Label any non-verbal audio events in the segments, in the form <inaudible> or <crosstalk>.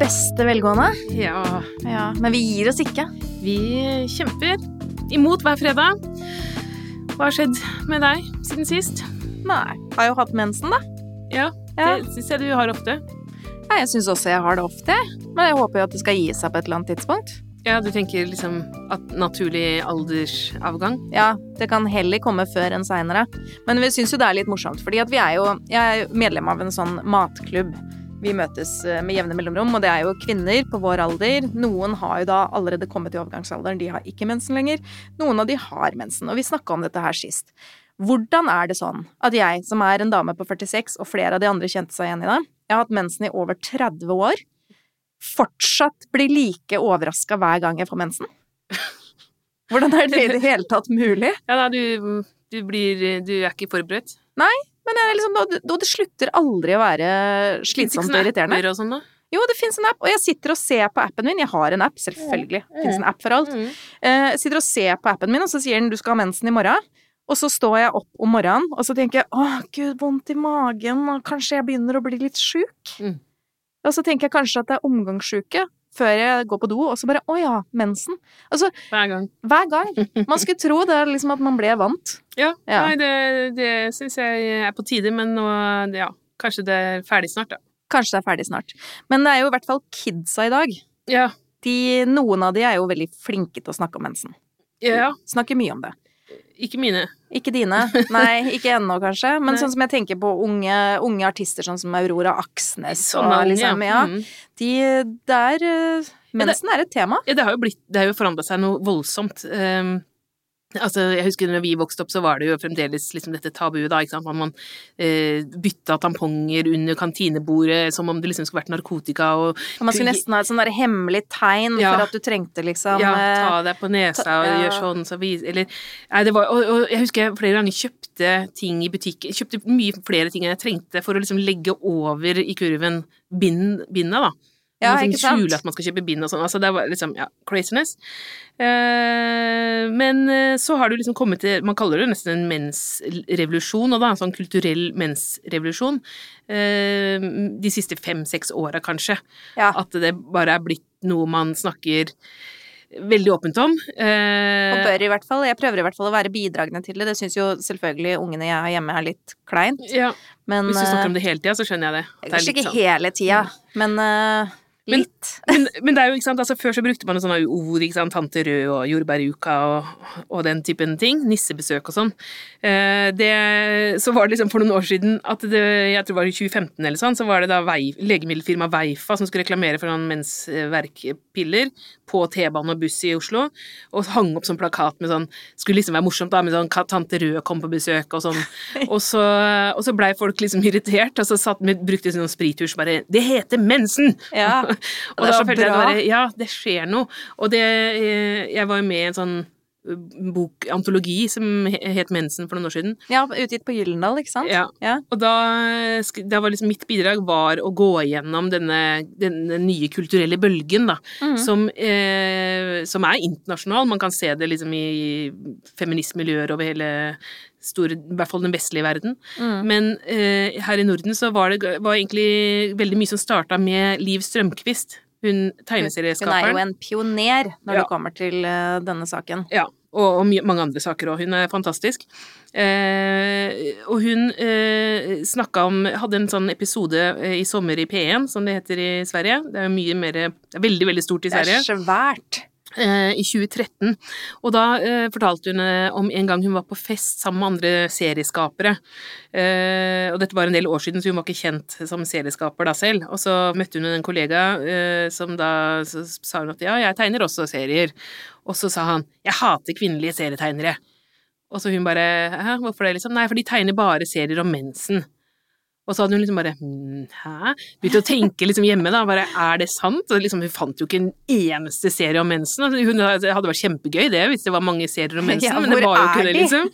beste velgående. Ja, Ja, Men vi gir oss ikke. vi kjemper imot hver fredag. Hva har skjedd med deg siden sist? Nei. Har jo hatt mensen, da. Ja, Ja. det syns jeg du har ofte. Ja, jeg syns også jeg har det ofte. Men jeg håper jo at det skal gi seg på et eller annet tidspunkt. Ja, du tenker liksom at naturlig aldersavgang? Ja, det kan heller komme før enn seinere. Men vi syns jo det er litt morsomt, fordi at vi er jo Jeg er medlem av en sånn matklubb. Vi møtes eh, med jevne mellomrom, og det er jo kvinner på vår alder. Noen har jo da allerede kommet i overgangsalderen, de har ikke mensen lenger. Noen av de har mensen, og vi snakka om dette her sist. Hvordan er det sånn at jeg, som er en dame på 46, og flere av de andre kjente seg igjen i det, jeg har hatt mensen i over 30 år, fortsatt blir like overraska hver gang jeg får mensen? Hvordan er det i det hele tatt mulig? Ja, nei, du, du blir Du er ikke forberedt? Men liksom, og det- slutter aldri å være slitsomt og irriterende. Og sånn, da? Jo, det fins en app, og jeg sitter og ser på appen min. Jeg har en app, selvfølgelig. Det fins en app for alt. Mm. Eh, sitter og ser på appen min, og så sier den du skal ha mensen i morgen. Og så står jeg opp om morgenen, og så tenker jeg åh, gud, vondt i magen, og kanskje jeg begynner å bli litt sjuk. Mm. Og så tenker jeg kanskje at det er omgangssjuke, før jeg går på do, og så bare å ja, mensen. Altså, Hver gang. hver gang. Man skulle tro det liksom at man ble vant. Ja. Ja. Nei, det, det syns jeg er på tide, men nå Ja, kanskje det er ferdig snart, da. Kanskje det er ferdig snart. Men det er jo i hvert fall kidsa i dag. Ja. De, noen av de er jo veldig flinke til å snakke om mensen. ja. Snakker mye om det. Ikke mine. Ikke dine. Nei, ikke ennå, kanskje. <laughs> Men Nei. sånn som jeg tenker på unge, unge artister sånn som Aurora Aksnes og Sånne liksom, ja. Mm. De der eh, Mensen er et tema. Ja, det har jo blitt Det har jo forandra seg noe voldsomt. Um, altså, jeg husker når vi vokste opp, så var det jo fremdeles liksom dette tabuet, da, ikke sant. Man, eh, bytta tamponger under kantinebordet som om det liksom skulle vært narkotika og man skulle nesten ha et sånn hemmelig tegn Ja. for at du trengte liksom Ja, eh, ta deg på nesa ta- og gjør sånn, så vis Eller Nei, det var og, og jeg husker jeg flere ganger kjøpte ting i butikk Kjøpte mye flere ting enn jeg trengte for å liksom legge over i kurven bind, binda, da. Ja, Man ikke sant? skjule at man skal kjøpe bind og sånn. Altså, det var liksom, ja, craziness. Eh, men eh, så har det jo liksom kommet til Man kaller det nesten en mensrevolusjon, og da en sånn kulturell mensrevolusjon. Eh, de siste fem-seks åra, kanskje. Ja. At det bare er blitt noe man snakker veldig åpent om. Eh, Og bør i hvert fall. Jeg prøver i hvert fall å være bidragende til det. Det syns jo selvfølgelig ungene jeg har hjemme er litt kleint. ja, Men hvis du snakker om eh, det hele tida, så skjønner jeg det. Det Kanskje ikke sånn. hele tida, men eh, Men-. Men, men det er jo, ikke sant, altså Før så brukte man jo sånne ord, ikke sant, Tante Rød og jordbæruka og, og den typen ting. Nissebesøk og sånn. Eh, det, så var det liksom for noen år siden at det, jeg tror det var i 2015 eller sånn, så var det da vei, legemiddelfirmaet Veifa som skulle reklamere for noen mensverkpiller på T-bane og buss i Oslo, og hang opp sånn plakat med sånn Skulle liksom være morsomt, da, med sånn Tante Rød kom på besøk og sånn. <laughs> Og så, og så blei folk liksom irritert, og så satt, brukte de sånn sprittusj bare Det heter mensen! Ja. <laughs> Og er da følte jeg bare, ja, det skjer noe. Og det eh, Jeg var jo med i en sånn eh, bok, antologi som het Mensen for noen år siden. ja, utgitt på Gyllendal, ikke sant? Ja. Ja. Og da, da var liksom mitt bidrag var å gå igjennom denne, denne nye kulturelle bølgen, da. mm. Som, eh, som er internasjonal. Man kan se det liksom i feministmiljøer over hele store, i hvert fall den vestlige verden. Mm. Men eh, her i Norden så var det var egentlig veldig mye som starta med Liv Strømquist. Hun Hun er jo en pioner når Ja. det kommer til eh, denne saken. Ja, og, og mange andre saker òg. Hun er fantastisk. Eh, og hun eh, snakka om Hadde en sånn episode eh, i sommer i P1, som det heter i Sverige. Det er jo mye mer er veldig, veldig stort i Sverige. Det er svært. Eh, I 2013. Og da eh, fortalte hun eh, om en gang hun var på fest sammen med andre serieskapere. Eh, og dette var en del år siden, så hun var ikke kjent som serieskaper da selv. Og så møtte hun en kollega eh, som da sa hun at ja, jeg tegner også serier. Og så sa han jeg hater kvinnelige serietegnere. Og så hun bare hæ, hvorfor det, liksom? Nei, for de tegner bare serier om mensen. Og så hadde hun liksom bare hm, hæ? Begynte å tenke liksom hjemme, da. Bare er det sant? Og liksom, hun fant jo ikke en eneste serie om mensen. Og Hun, hadde vært kjempegøy det, hvis det var mange serier om mensen, Ja, men det var jo ikke det, de? liksom.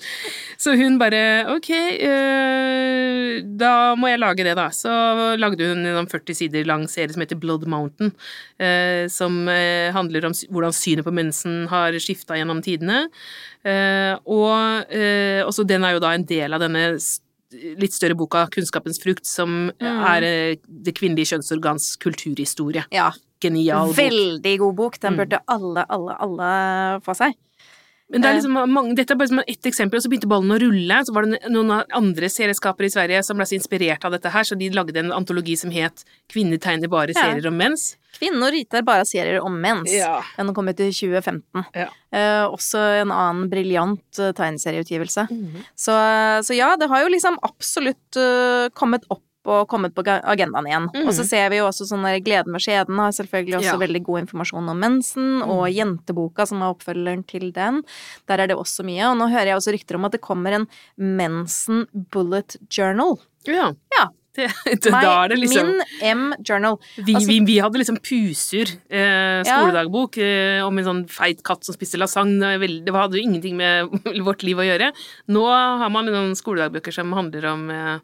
Så hun bare ok, øh, da må jeg lage det, da. Så lagde hun en 40 sider lang serie som heter Blood Mountain, øh, som øh, handler om hvordan synet på mensen har skifta gjennom tidene. Uh, og uh, også den er jo da en del av denne litt større boka 'Kunnskapens frukt', som Mm. er eh, det kvinnelige kjønnsorgans kulturhistorie. Ja. Genial bok. Veldig god bok. Den Mm. burde alle, alle, alle få seg. Men det er Eh. liksom mange, dette er bare som ett eksempel, og så begynte ballen å rulle. Så var det noen andre serieskapere i Sverige som ble så inspirert av dette her, så de lagde en antologi som het 'Kvinner tegner bare Ja. serier om mens'. Kvinner riter bare serier om mens. Den kom ut i 2015. Ja. Eh, også en annen briljant tegneserieutgivelse. tegneserieutgivelse. -hmm. Så, så ja, det har jo liksom absolutt uh, kommet opp og kommet på agendaen igjen. Mm. Og så ser vi jo også sånn der Gleden med skjeden har selvfølgelig også Ja. veldig god informasjon om mensen, og Jenteboka, som er oppfølgeren til den. Der er det også mye. Og nå hører jeg også rykter om at det kommer en mensen bullet journal. Ja. Ja. Det, det, er det liksom Min M-journal. vi, altså- vi, vi hadde liksom Pusur, eh, Ja. eh, om en sånn feit katt som spiste lasagne. Det hadde jo ingenting med <laughs> vårt liv å gjøre. Nå har man noen skoledagbøker som handler om eh,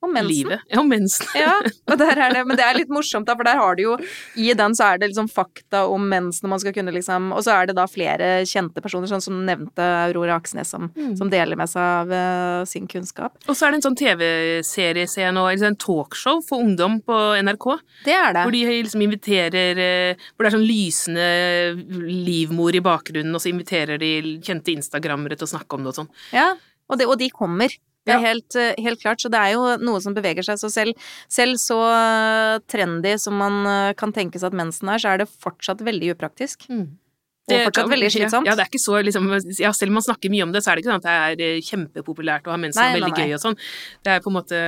Og mensen. livet. Ja, om mensen. Ja, det, men det er litt morsomt, da, for der har du jo I den så er det liksom fakta om mensen, og man skal kunne liksom Og så er det da flere kjente personer, sånn som nevnte Aurora Aksnes, som, Mm. som deler med seg av uh, sin kunnskap. Og så er det en sånn TV-serie nå, eller en talkshow for ungdom på NRK. Det er det. Hvor de liksom inviterer eh, Hvor det er sånn lysende livmor i bakgrunnen, og så inviterer de kjente instagrammere til å snakke om det og sånn. Ja, og, det, og de kommer. Det er Ja. helt, eh, helt klart, så det er jo noe som beveger seg. Så selv, selv så eh, trendy som man eh, kan tenke seg at mensen er, så er det fortsatt veldig upraktisk. Og fortsatt veldig slitsomt. Ja, det er ikke så liksom ja, Selv om man snakker mye om det, så er det ikke sånn at det er eh, kjempepopulært å ha mensen og veldig nei. gøy og sånn. Det er på en måte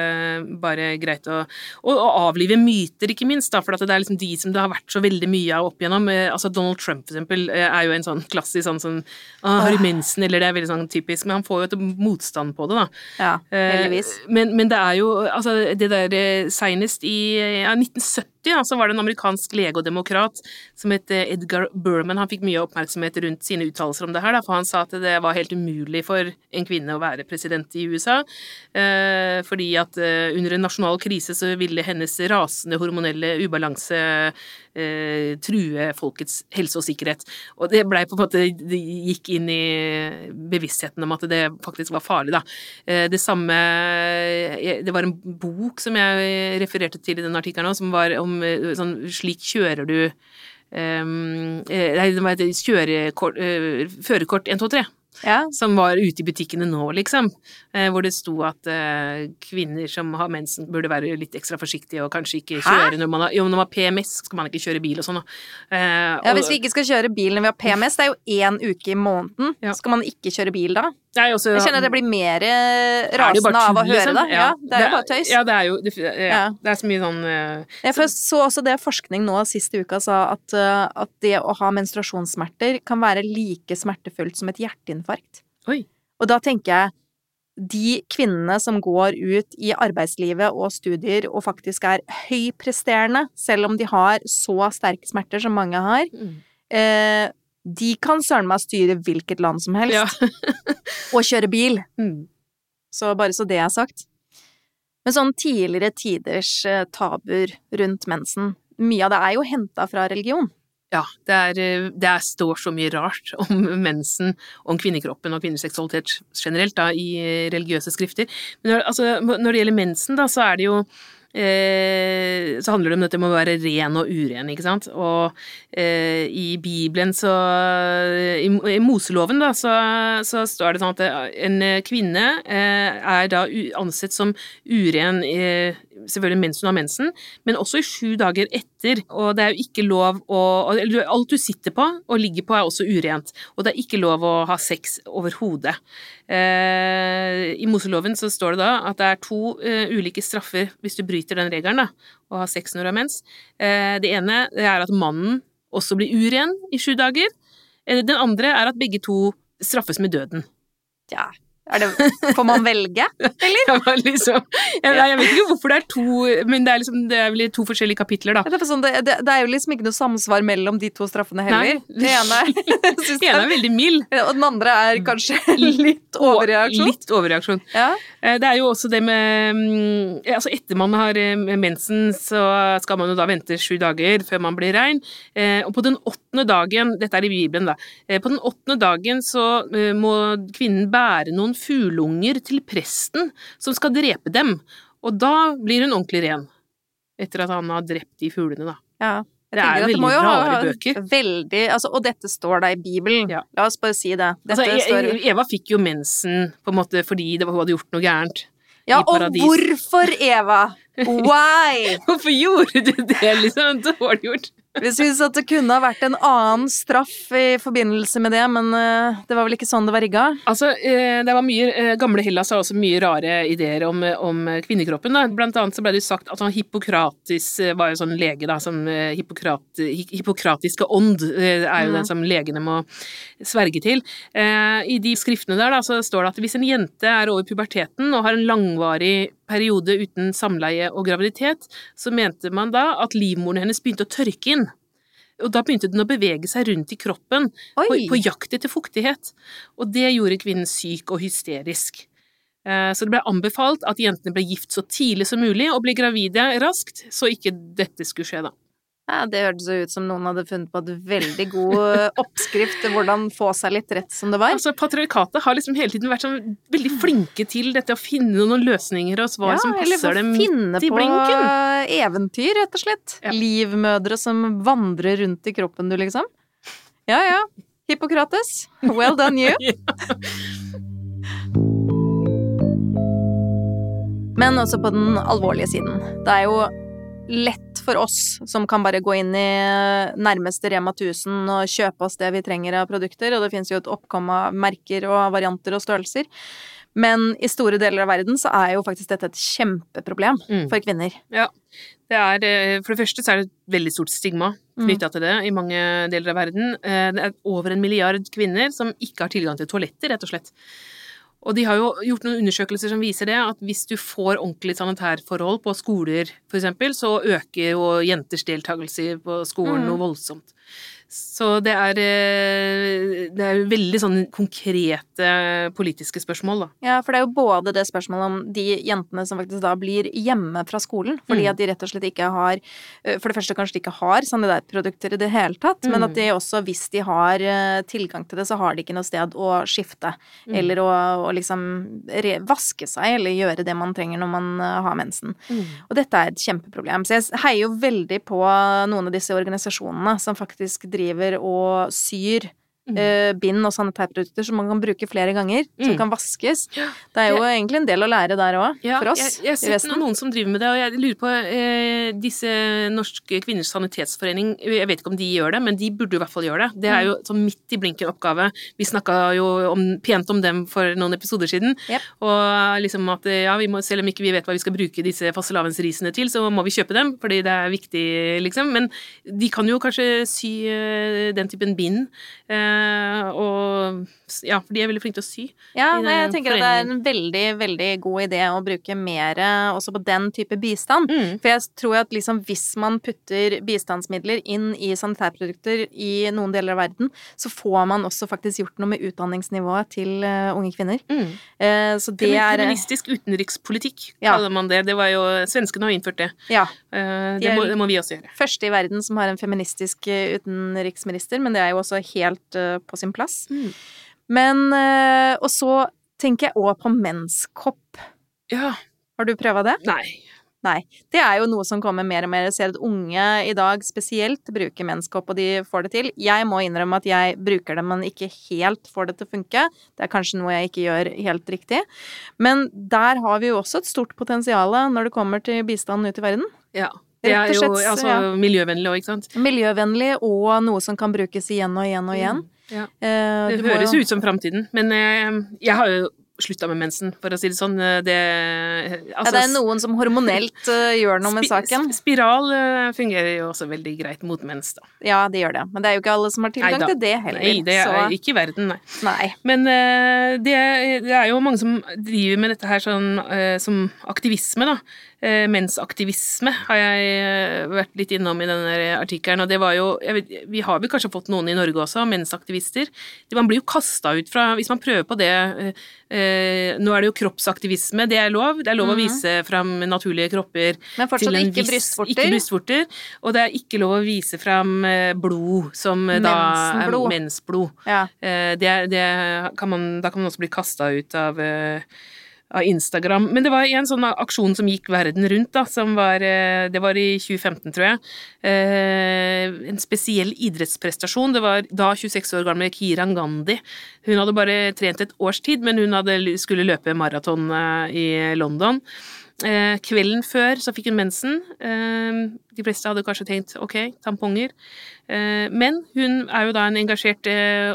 bare greit å Og, å avlive myter, ikke minst, da, for at det er liksom de som det har vært så veldig mye av opp igjennom. Eh, Altså Donald Trump, for eksempel, eh, er jo en sånn klassisk sånn som ah, Har du mensen? Eller det er veldig sånn typisk, men han får jo et motstand på det, da. Ja, heldigvis. Men, men det er jo altså det der senest i ja, 1970 ja, så var det en amerikansk lege og demokrat som het eh, Edgar Berman. Han fikk mye oppmerksomhet rundt sine uttalelser om det her, da, for han sa at det var helt umulig for en kvinne å være president i USA. Eh, fordi at eh, under en nasjonal krise så ville hennes rasende hormonelle ubalanse eh, true folkets helse og sikkerhet. Og det blei på en måte Det gikk inn i bevisstheten om at det faktisk var farlig, da. Eh, Det samme Det var en bok som jeg refererte til i den artikkelen òg, som var om eh, sånn Slik kjører du Um, eh, nei, det var et kjørekort, uh, førerkort 123 Ja. som var ute i butikkene nå, liksom. Eh, hvor det sto at eh, kvinner som har mensen, burde være litt ekstra forsiktige og kanskje ikke Hæ? kjøre når man har, jo, når man har PMS, skal man ikke kjøre bil og sånn. da. Eh, Ja, og- Hvis vi ikke skal kjøre bil når vi har PMS, det er jo én uke i måneden. Ja. Skal man ikke kjøre bil da? Nei, også, Jeg kjenner at det blir mer eh, rasende av å høre liksom. det. Ja, det er jo bare tøys. Ja, det er jo det, ja, det er så mye sånn uh, Jeg så også det forskning nå siste uka sa at, eh, at det å ha menstruasjonssmerter kan være like smertefullt som et hjerteinfarkt. Oi. Og da tenker jeg de kvinnene som går ut i arbeidslivet og studier og faktisk er høypresterende, selv om de har så sterke smerter som mange har, Mm. eh, de kan søren meg styre hvilket land som helst. Ja. <laughs> og kjøre bil. Mm. Så bare så det er sagt. Men sånn tidligere tiders eh, tabuer rundt mensen, mye av det er jo henta fra religion. Ja, det, er, eh, det er, står så mye rart <laughs> om mensen, om kvinnekroppen og kvinneseksualitet generelt da, i eh, religiøse skrifter. Men når, altså, når det gjelder mensen, da, så er det jo eh, så handler det om dette med å være ren og uren, ikke sant. Og eh, i Bibelen så I, i Moseloven, da, så, så står det sånn at en kvinne eh, er da ansett som uren eh, selvfølgelig mens hun har mensen, men også i sju dager etter. Og det er jo ikke lov å Alt du sitter på og ligger på, er også urent. Og det er ikke lov å ha sex overhodet. Eh, I Moseloven så står det da at det er to eh, ulike straffer hvis du bryter den regelen, da, å ha sex når du har mens. Eh, det ene det er at mannen også blir uren i sju dager. Eh, den andre er at begge to straffes med døden. Ja, det, får man velge? <laughs> Var liksom, jeg, jeg vet ikke hvorfor det er to, men det er, liksom, det er vel to forskjellige kapitler, da. Det er, sånn, det, er jo liksom ikke noe samsvar mellom de to straffene heller. Den ene, ene er <laughs> veldig mild. og den andre er kanskje <laughs> litt overreaksjon. Litt overreaksjon. Ja. Eh, Det er jo også det med mm, Altså etter man har eh, mensen, så skal man jo da vente sju dager før man blir rein. Eh, Og på den åttende dagen, dette er i Bibelen, da, på den åttende dagen så må kvinnen bære noen noen fugleunger til presten som skal drepe dem, og da blir hun ordentlig ren. Etter at han har drept de fuglene, da. Ja. Det er veldig jo rare ha bøker. Veldig, altså, og dette står da i Bibelen. Ja. La oss bare si det. Altså, står E- Eva fikk jo mensen på en måte fordi det var, hun hadde gjort noe gærent. Ja, og hvorfor, Eva? <laughs> Why? Hvorfor gjorde du det, liksom? Dårlig gjort. Vi syns at det kunne ha vært en annen straff i forbindelse med det, men eh, det var vel ikke sånn det var rigga? Altså, eh, det var mye, eh, Gamle Hellas har også mye rare ideer om, om kvinnekroppen. Da. Blant annet så ble det sagt at han Hippokratis var en sånn lege, da, som Hippokrat, Hippokratiske ånd er jo Mm. den som legene må sverge til. I de skriftene der da, så står det at hvis en jente er over puberteten og har en langvarig periode uten samleie og graviditet, så mente man da at livmoren hennes begynte å tørke inn. Og da begynte den å bevege seg rundt i kroppen på, på jakt etter fuktighet. Og det gjorde kvinnen syk og hysterisk. Eh, Så det ble anbefalt at jentene ble gift så tidlig som mulig og ble gravide raskt, så ikke dette skulle skje, da. Ja, det hørtes jo ut som noen hadde funnet på et veldig god eh, <laughs> oppskrift til hvordan få seg litt rett som det var. Altså, Patriarkatet har liksom hele tiden vært sånn veldig flinke til dette å finne noen løsninger og svar som eller få passer dem finne midt i på eventyr, rett og slett. Ja. Livmødre som vandrer rundt i kroppen du, liksom. Ja ja. Hippokrates, well done you. <laughs> Men også på den alvorlige siden. Det er jo lett for oss som kan bare gå inn i nærmeste Rema 1000 og kjøpe oss det vi trenger av produkter, og det finnes jo et oppkom av merker og varianter og størrelser. Men i store deler av verden så er jo faktisk dette et kjempeproblem Mm. for kvinner. Det er, eh, for det første så er det et veldig stort stigma Mm. til det i mange deler av verden. Eh, Det er over en milliard kvinner som ikke har tilgang til toaletter, rett og slett. Og de har jo gjort noen undersøkelser som viser det, at hvis du får ordentlig sanitærforhold på skoler, eksempel, så øker jo jenters deltakelse på skolen Mm. noe voldsomt. Så det er, eh, det er veldig sånn konkrete politiske spørsmål, da. Ja, for det er jo både det spørsmålet om de jentene som faktisk da blir hjemme fra skolen, fordi Mm. at de rett og slett ikke har eh, For det første kanskje de ikke har sanitærprodukter i det hele tatt, men Mm. at de også, hvis de har eh, tilgang til det, så har de ikke noe sted å skifte. Mm. Eller å, å liksom re vaske seg, eller gjøre det man trenger når man har mensen. Mm. Og dette er et kjempeproblem. Så jeg heier jo veldig på noen av disse organisasjonene som faktisk driver og syr Mm. eh, bind og sanitærprodukter som man kan bruke flere ganger, som Mm. kan vaskes. <gasps> Det er jo egentlig en del å lære der òg, Ja, for oss Jeg, jeg har sett noen som driver med det, og jeg lurer på eh, disse Norske Kvinners Sanitetsforening Jeg vet ikke om de gjør det, men de burde i hvert fall gjøre det. Det er jo sånn midt i blinken-oppgave. Vi snakka jo om, pent om dem for noen episoder siden. Yep. Og liksom at ja, vi må, selv om ikke vi vet hva vi skal bruke disse fastelavnsrisene til, så må vi kjøpe dem, fordi det er viktig, liksom. Men de kan jo kanskje sy eh, den typen bind. Eh, og ja, for de er veldig flinke til å sy. Ja, nei, jeg tenker at det er en veldig, veldig god idé å bruke mer også på den type bistand. Mm. For jeg tror at liksom hvis man putter bistandsmidler inn i sanitærprodukter i noen deler av verden, så får man også faktisk gjort noe med utdanningsnivået til eh, unge kvinner. Mm. Eh, så det er eh, Feministisk utenrikspolitikk, Ja. kaller man det. Det var jo, Svenskene har innført det. Ja. Eh, De Det må, det må vi også gjøre. Første i verden som har en feministisk eh, utenriksminister, men det er jo også helt eh, på sin plass. Men eh, Og så tenker jeg òg på menskopp. Ja. Har du prøva det? Nei. Nei. Det er jo noe som kommer mer og mer. Jeg ser at unge i dag spesielt bruker menskopp, og de får det til. Jeg må innrømme at jeg bruker det, men ikke helt får det til å funke. Det er kanskje noe jeg ikke gjør helt riktig. Men der har vi jo også et stort potensial når det kommer til bistand ut i verden. Ja. Det er jo altså, ja. miljøvennlig òg, ikke sant. Miljøvennlig og noe som kan brukes igjen og igjen og igjen. Ja. Eh, Det du høres jo- ut som framtiden, men eh, jeg har jo slutta med mensen, for å si det sånn. Det, Det, ja, altså, det er noen som hormonelt eh, gjør noe med saken. Spiral eh, fungerer jo også veldig greit mot mens, da. Ja, det gjør det. Men det er jo ikke alle som har tilgang Neida. til det heller. Nei, det er så ikke i verden, nei. nei. Men eh, det, det er jo mange som driver med dette her sånn, eh, som aktivisme, da. Eh, mensaktivisme har jeg eh, vært litt innom i denne artikkelen, og det var jo vet, Vi har vel kanskje fått noen i Norge også, mensaktivister. Man blir jo kasta ut fra Hvis man prøver på det eh, Nå er det jo kroppsaktivisme, det er lov. Det er lov mm -hmm. å mhm. vise fram naturlige kropper Men fortsatt ikke brystvorter? Ikke brystvorter. Og det er ikke lov å vise fram blod som da er mensblod. Ja. Det, det kan man, da kan man også bli kasta ut av av Instagram. Men det var en sånn aksjon som gikk verden rundt, da, som var eh, Det var i 2015, tror jeg. Eh, en spesiell idrettsprestasjon. Det var da 26 år gamle Kiran Gandhi. Hun hadde bare trent et års tid, men hun hadde, skulle løpe maraton eh, i London. Eh, kvelden før så fikk hun mensen. Eh, de fleste hadde kanskje tenkt ok, tamponger. Eh, men hun er jo da en engasjert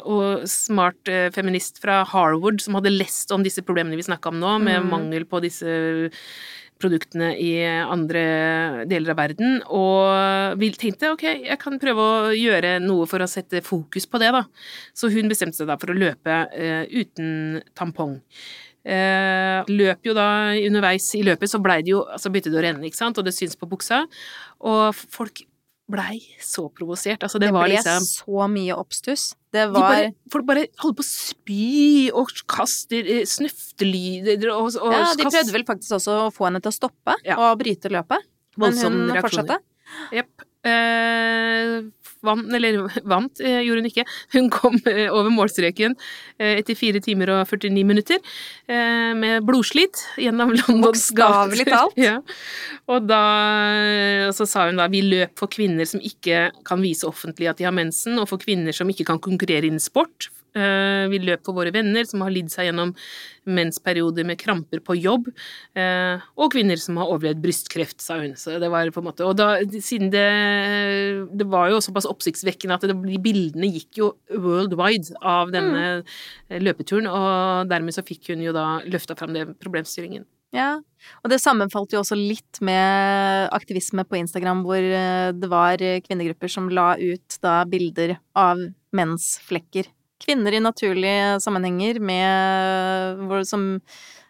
og smart feminist fra Harvard som hadde lest om disse problemene vi snakka om nå, med mm. mangel på disse produktene i andre deler av verden, og vi tenkte ok, jeg kan prøve å gjøre noe for å sette fokus på det, da. Så hun bestemte seg da for å løpe uten tampong. Eh, løp jo da underveis i løpet, så blei det jo Altså begynte det å renne, ikke sant, og det syns på buksa. Og folk blei så provosert. Altså, det, det var liksom Det ble så mye oppstuss. Det var de bare, Folk bare holder på å spy og kaster eh, snøftelyder og, og Ja, de prøvde vel faktisk også å få henne til å stoppe ja. og bryte løpet. Men hun fortsatte. Jepp. Eh, vant, eller <laughs> vant, eh, gjorde hun ikke. Hun kom eh, over målstreken etter fire timer og 49 minutter med blodslit gjennom Londons gater. talt. <laughs> Ja. Og da så sa hun da vi løp for kvinner som ikke kan vise offentlig at de har mensen, og for kvinner som ikke kan konkurrere innen sport, Eh, vi løp for våre venner som har lidd seg gjennom mensperioder med kramper på jobb, eh, og kvinner som har overlevd brystkreft, sa hun. Så det var på en måte Og da, siden det Det var jo såpass oppsiktsvekkende at det, de bildene gikk jo worldwide av denne mm. løpeturen, og dermed så fikk hun jo da løfta fram den problemstillingen. Ja, og det sammenfalt jo også litt med aktivisme på Instagram, hvor eh, det var kvinnegrupper som la ut da bilder av mensflekker kvinner i naturlige sammenhenger med, som,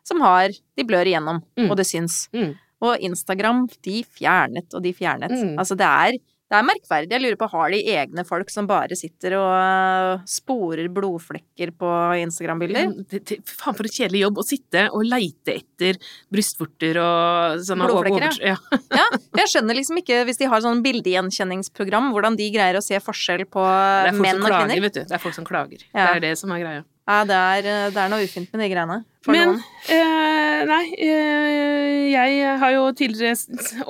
som har De blør igjennom, mm. og det syns. Mm. Og Instagram, de fjernet og de fjernet. Mm. Altså, det er det er merkverdig. Jeg lurer på, har de egne folk som bare sitter og øh, sporer blodflekker på Instagram-bilder? Ja, faen for en kjedelig jobb å sitte og leite etter brystvorter og sånne Blodflekker, ja. ja. Jeg skjønner liksom ikke, hvis de har sånn bildegjenkjenningsprogram, hvordan de greier å se forskjell på menn og kvinner. Det er folk som klager, vet du. Det er folk som klager. Ja. Det er det som er greia. Ja, det er, øh, det er noe ufint med de greiene. Men eh, nei, eh, jeg har jo tidligere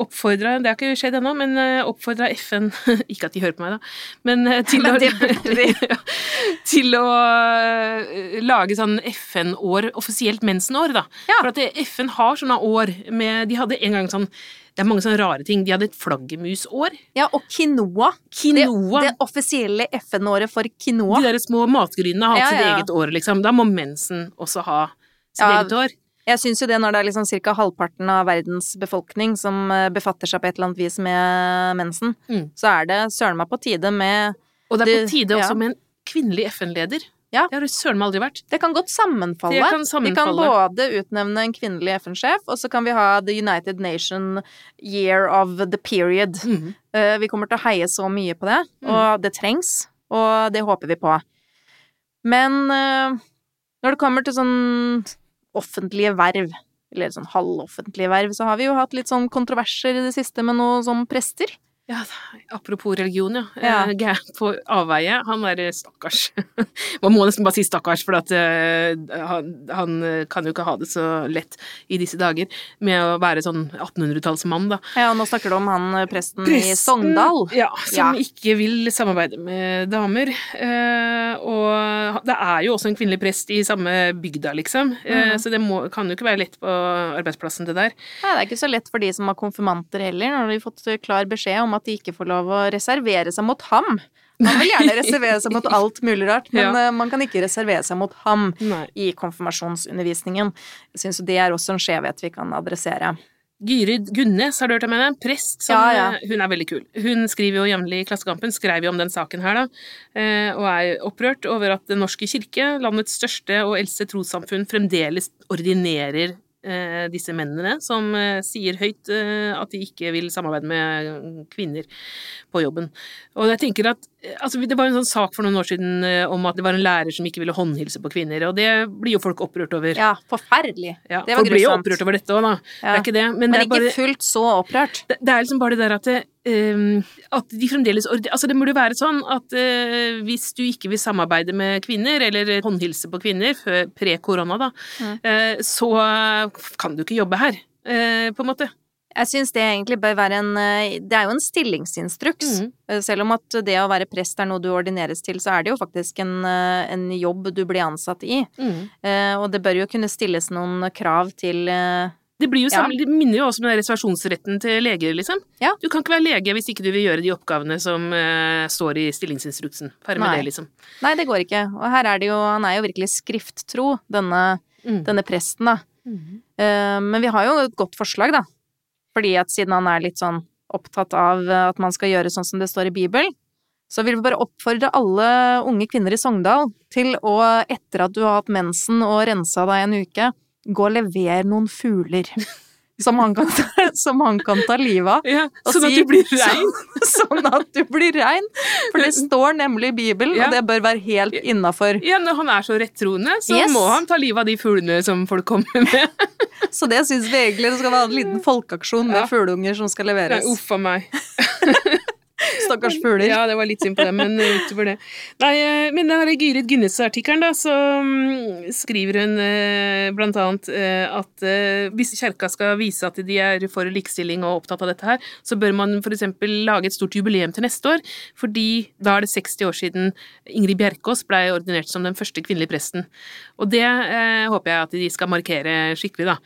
oppfordra Det har ikke skjedd ennå, men eh, oppfordra FN <laughs> Ikke at de hører på meg, da, men eh, til, <laughs> å, <laughs> til å lage sånn FN-år, offisielt mensenår, da. Ja. For at FN har sånne år med De hadde en gang sånn det er mange sånne rare ting. De hadde et flaggermusår. Ja, og quinoa. quinoa. Det, det offisielle FN-året for quinoa. De der små matgrynene har hatt ja, sitt ja. eget år, liksom. Da må mensen også ha sitt ja, eget år. Jeg syns jo det når det er liksom ca. halvparten av verdens befolkning som eh, befatter seg på et eller annet vis med mensen, mm. så er det søren meg på tide med Og det er på tide også med en kvinnelig FN-leder. Ja. Det har det søren meg aldri vært. Det kan godt sammenfalle. Kan sammenfalle. Vi kan både utnevne en kvinnelig FN-sjef, og så kan vi ha The United Nation Year of the Period. Mm. vi kommer til å heie så mye på det, mm. og det trengs, og det håper vi på. Men når det kommer til sånn offentlige verv, eller sånn halvoffentlige verv, så har vi jo hatt litt sånn kontroverser i det siste med noe sånn prester. Ja, apropos religion, ja. ja. Eh, på avveie. Han er stakkars. <laughs> Man må nesten bare si stakkars, for at, uh, han, han, kan jo ikke ha det så lett i disse dager med å være sånn 1800-tallsmann, da. Ja, og nå snakker du om han eh, presten, presten i Sogndal. Ja, som ja. ikke vil samarbeide med damer. Uh, og det er jo også en kvinnelig prest i samme bygda, liksom. Uh, Så det må, kan jo ikke være lett på arbeidsplassen, det der. Nei, det er ikke så lett for de som har konfirmanter heller, når de har fått klar beskjed om at de ikke får lov å reservere seg mot ham. Man vil gjerne reservere seg mot alt mulig rart, men ja. Eh, man kan ikke reservere seg mot ham Nei. i konfirmasjonsundervisningen. Jeg syns det er også en skjevhet vi kan adressere. Gyrid Gunnes, har du hørt om henne? Prest. Som, ja, ja. Hun er veldig kul. Hun skriver jo jevnlig i Klassekampen, skrev jo om den saken her, da, eh, og er opprørt over at Den norske kirke, landets største og eldste trossamfunn, fremdeles ordinerer eh, disse mennene som eh, sier høyt eh, at de ikke vil samarbeide med kvinner på jobben. Og jeg tenker at eh, altså, Det var en sånn sak for noen år siden eh, om at det var en lærer som ikke ville håndhilse på kvinner, og det blir jo folk opprørt over. Ja, forferdelig. Ja, det var folk blir jo opprørt over dette òg, da. Det er ikke det. Men, Men det er ikke bare fullt så opprørt. det, det er liksom bare det der at det, at de fremdeles Altså, det burde være sånn at uh, hvis du ikke vil samarbeide med kvinner, eller håndhilse på kvinner pre-korona, da, Mm. uh, så kan du ikke jobbe her, uh, på en måte. Jeg syns det egentlig bør være en Det er jo en stillingsinstruks. Eh, Selv om at det å være prest er noe du ordineres til, så er det jo faktisk en, en jobb du blir ansatt i. Mm. Og det bør jo kunne stilles noen krav til Det blir jo Ja. samme, det minner jo også om den reservasjonsretten til leger, liksom. Ja. Du kan ikke være lege hvis ikke du vil gjøre de oppgavene som uh, står i stillingsinstruksen. Ferdig med det, liksom. Nei, det går ikke. Og her er det jo Han er jo virkelig skrifttro, denne, Mm. denne presten, da. Mm. Uh, Men vi har jo et godt forslag, da. Fordi at siden han er litt sånn opptatt av eh, at man skal gjøre sånn som det står i Bibelen, så vil vi bare oppfordre alle unge kvinner i Sogndal til å, etter at du har hatt mensen og rensa deg en uke, gå og levere noen fugler. Som han kan <laughs> som han kan ta livet av. Ja, sånn sånn at du blir rein. <laughs> Sånn at du blir rein. For det står nemlig i Bibelen, Ja. og det bør være helt innafor. Ja, når han er så rettroende, så Yes. må han ta livet av de fuglene som folk kommer med. <laughs> Så det syns vi egentlig det skal være en liten folkeaksjon med Ja. fuglunger som skal leveres. Uff a meg. Stakkars fugler. Ja, det var litt synd på dem, men utover det. Nei, eh, men den Gyrid Gunnes-artikkelen, da, så mm, skriver hun eh, blant annet eh, at eh, hvis kjerka skal vise at de er for likestilling og opptatt av dette her, så bør man eksempel lage et stort jubileum til neste år, fordi da er det 60 år siden Ingrid Bjerkås blei ordinert som den første kvinnelige presten. Og det eh, håper jeg at de skal markere skikkelig, da.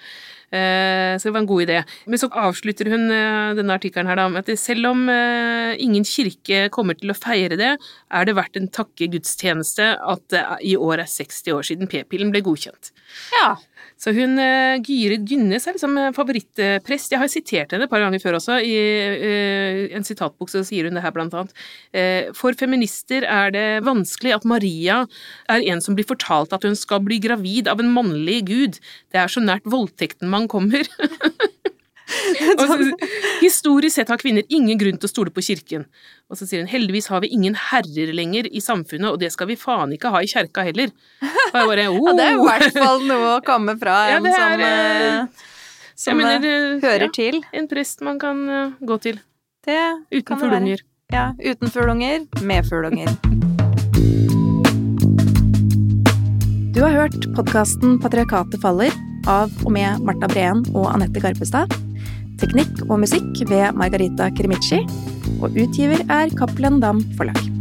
Eh, Så det var en god idé. Men så avslutter hun eh, denne artikkelen her da med at selv om eh, ingen kirke kommer til å feire det, er det verdt en takkegudstjeneste at det i år er 60 år siden p-pillen ble godkjent. Ja. Så hun eh, Gyrid Gynnes er liksom eh, favorittprest. Jeg har sitert henne et par ganger før også. I eh, en sitatbok så sier hun det her blant annet. For feminister er det vanskelig at Maria er en som blir fortalt at hun skal bli gravid av en mannlig gud. Det er så nært voldtekten man kommer. <laughs> <laughs> Historisk sett har kvinner ingen grunn til å stole på kirken. Og så sier hun heldigvis har vi ingen herrer lenger i samfunnet, og det skal vi faen ikke ha i kjerka heller. Og jeg bare, oh. <laughs> ja, det er i hvert fall noe å komme fra <laughs> Ja, en som, eh, eh, som mener, eh, eh, hører ja, til. En prest man kan gå til. Det Uten fuglunger. Ja, uten fuglunger, med fuglunger. Du har hørt podkasten 'Patriarkatet faller' av og med Marta Breen og Anette Garpestad. Teknikk og musikk ved Margarita Krimici. Og utgiver er Cappelen Dam Forlag.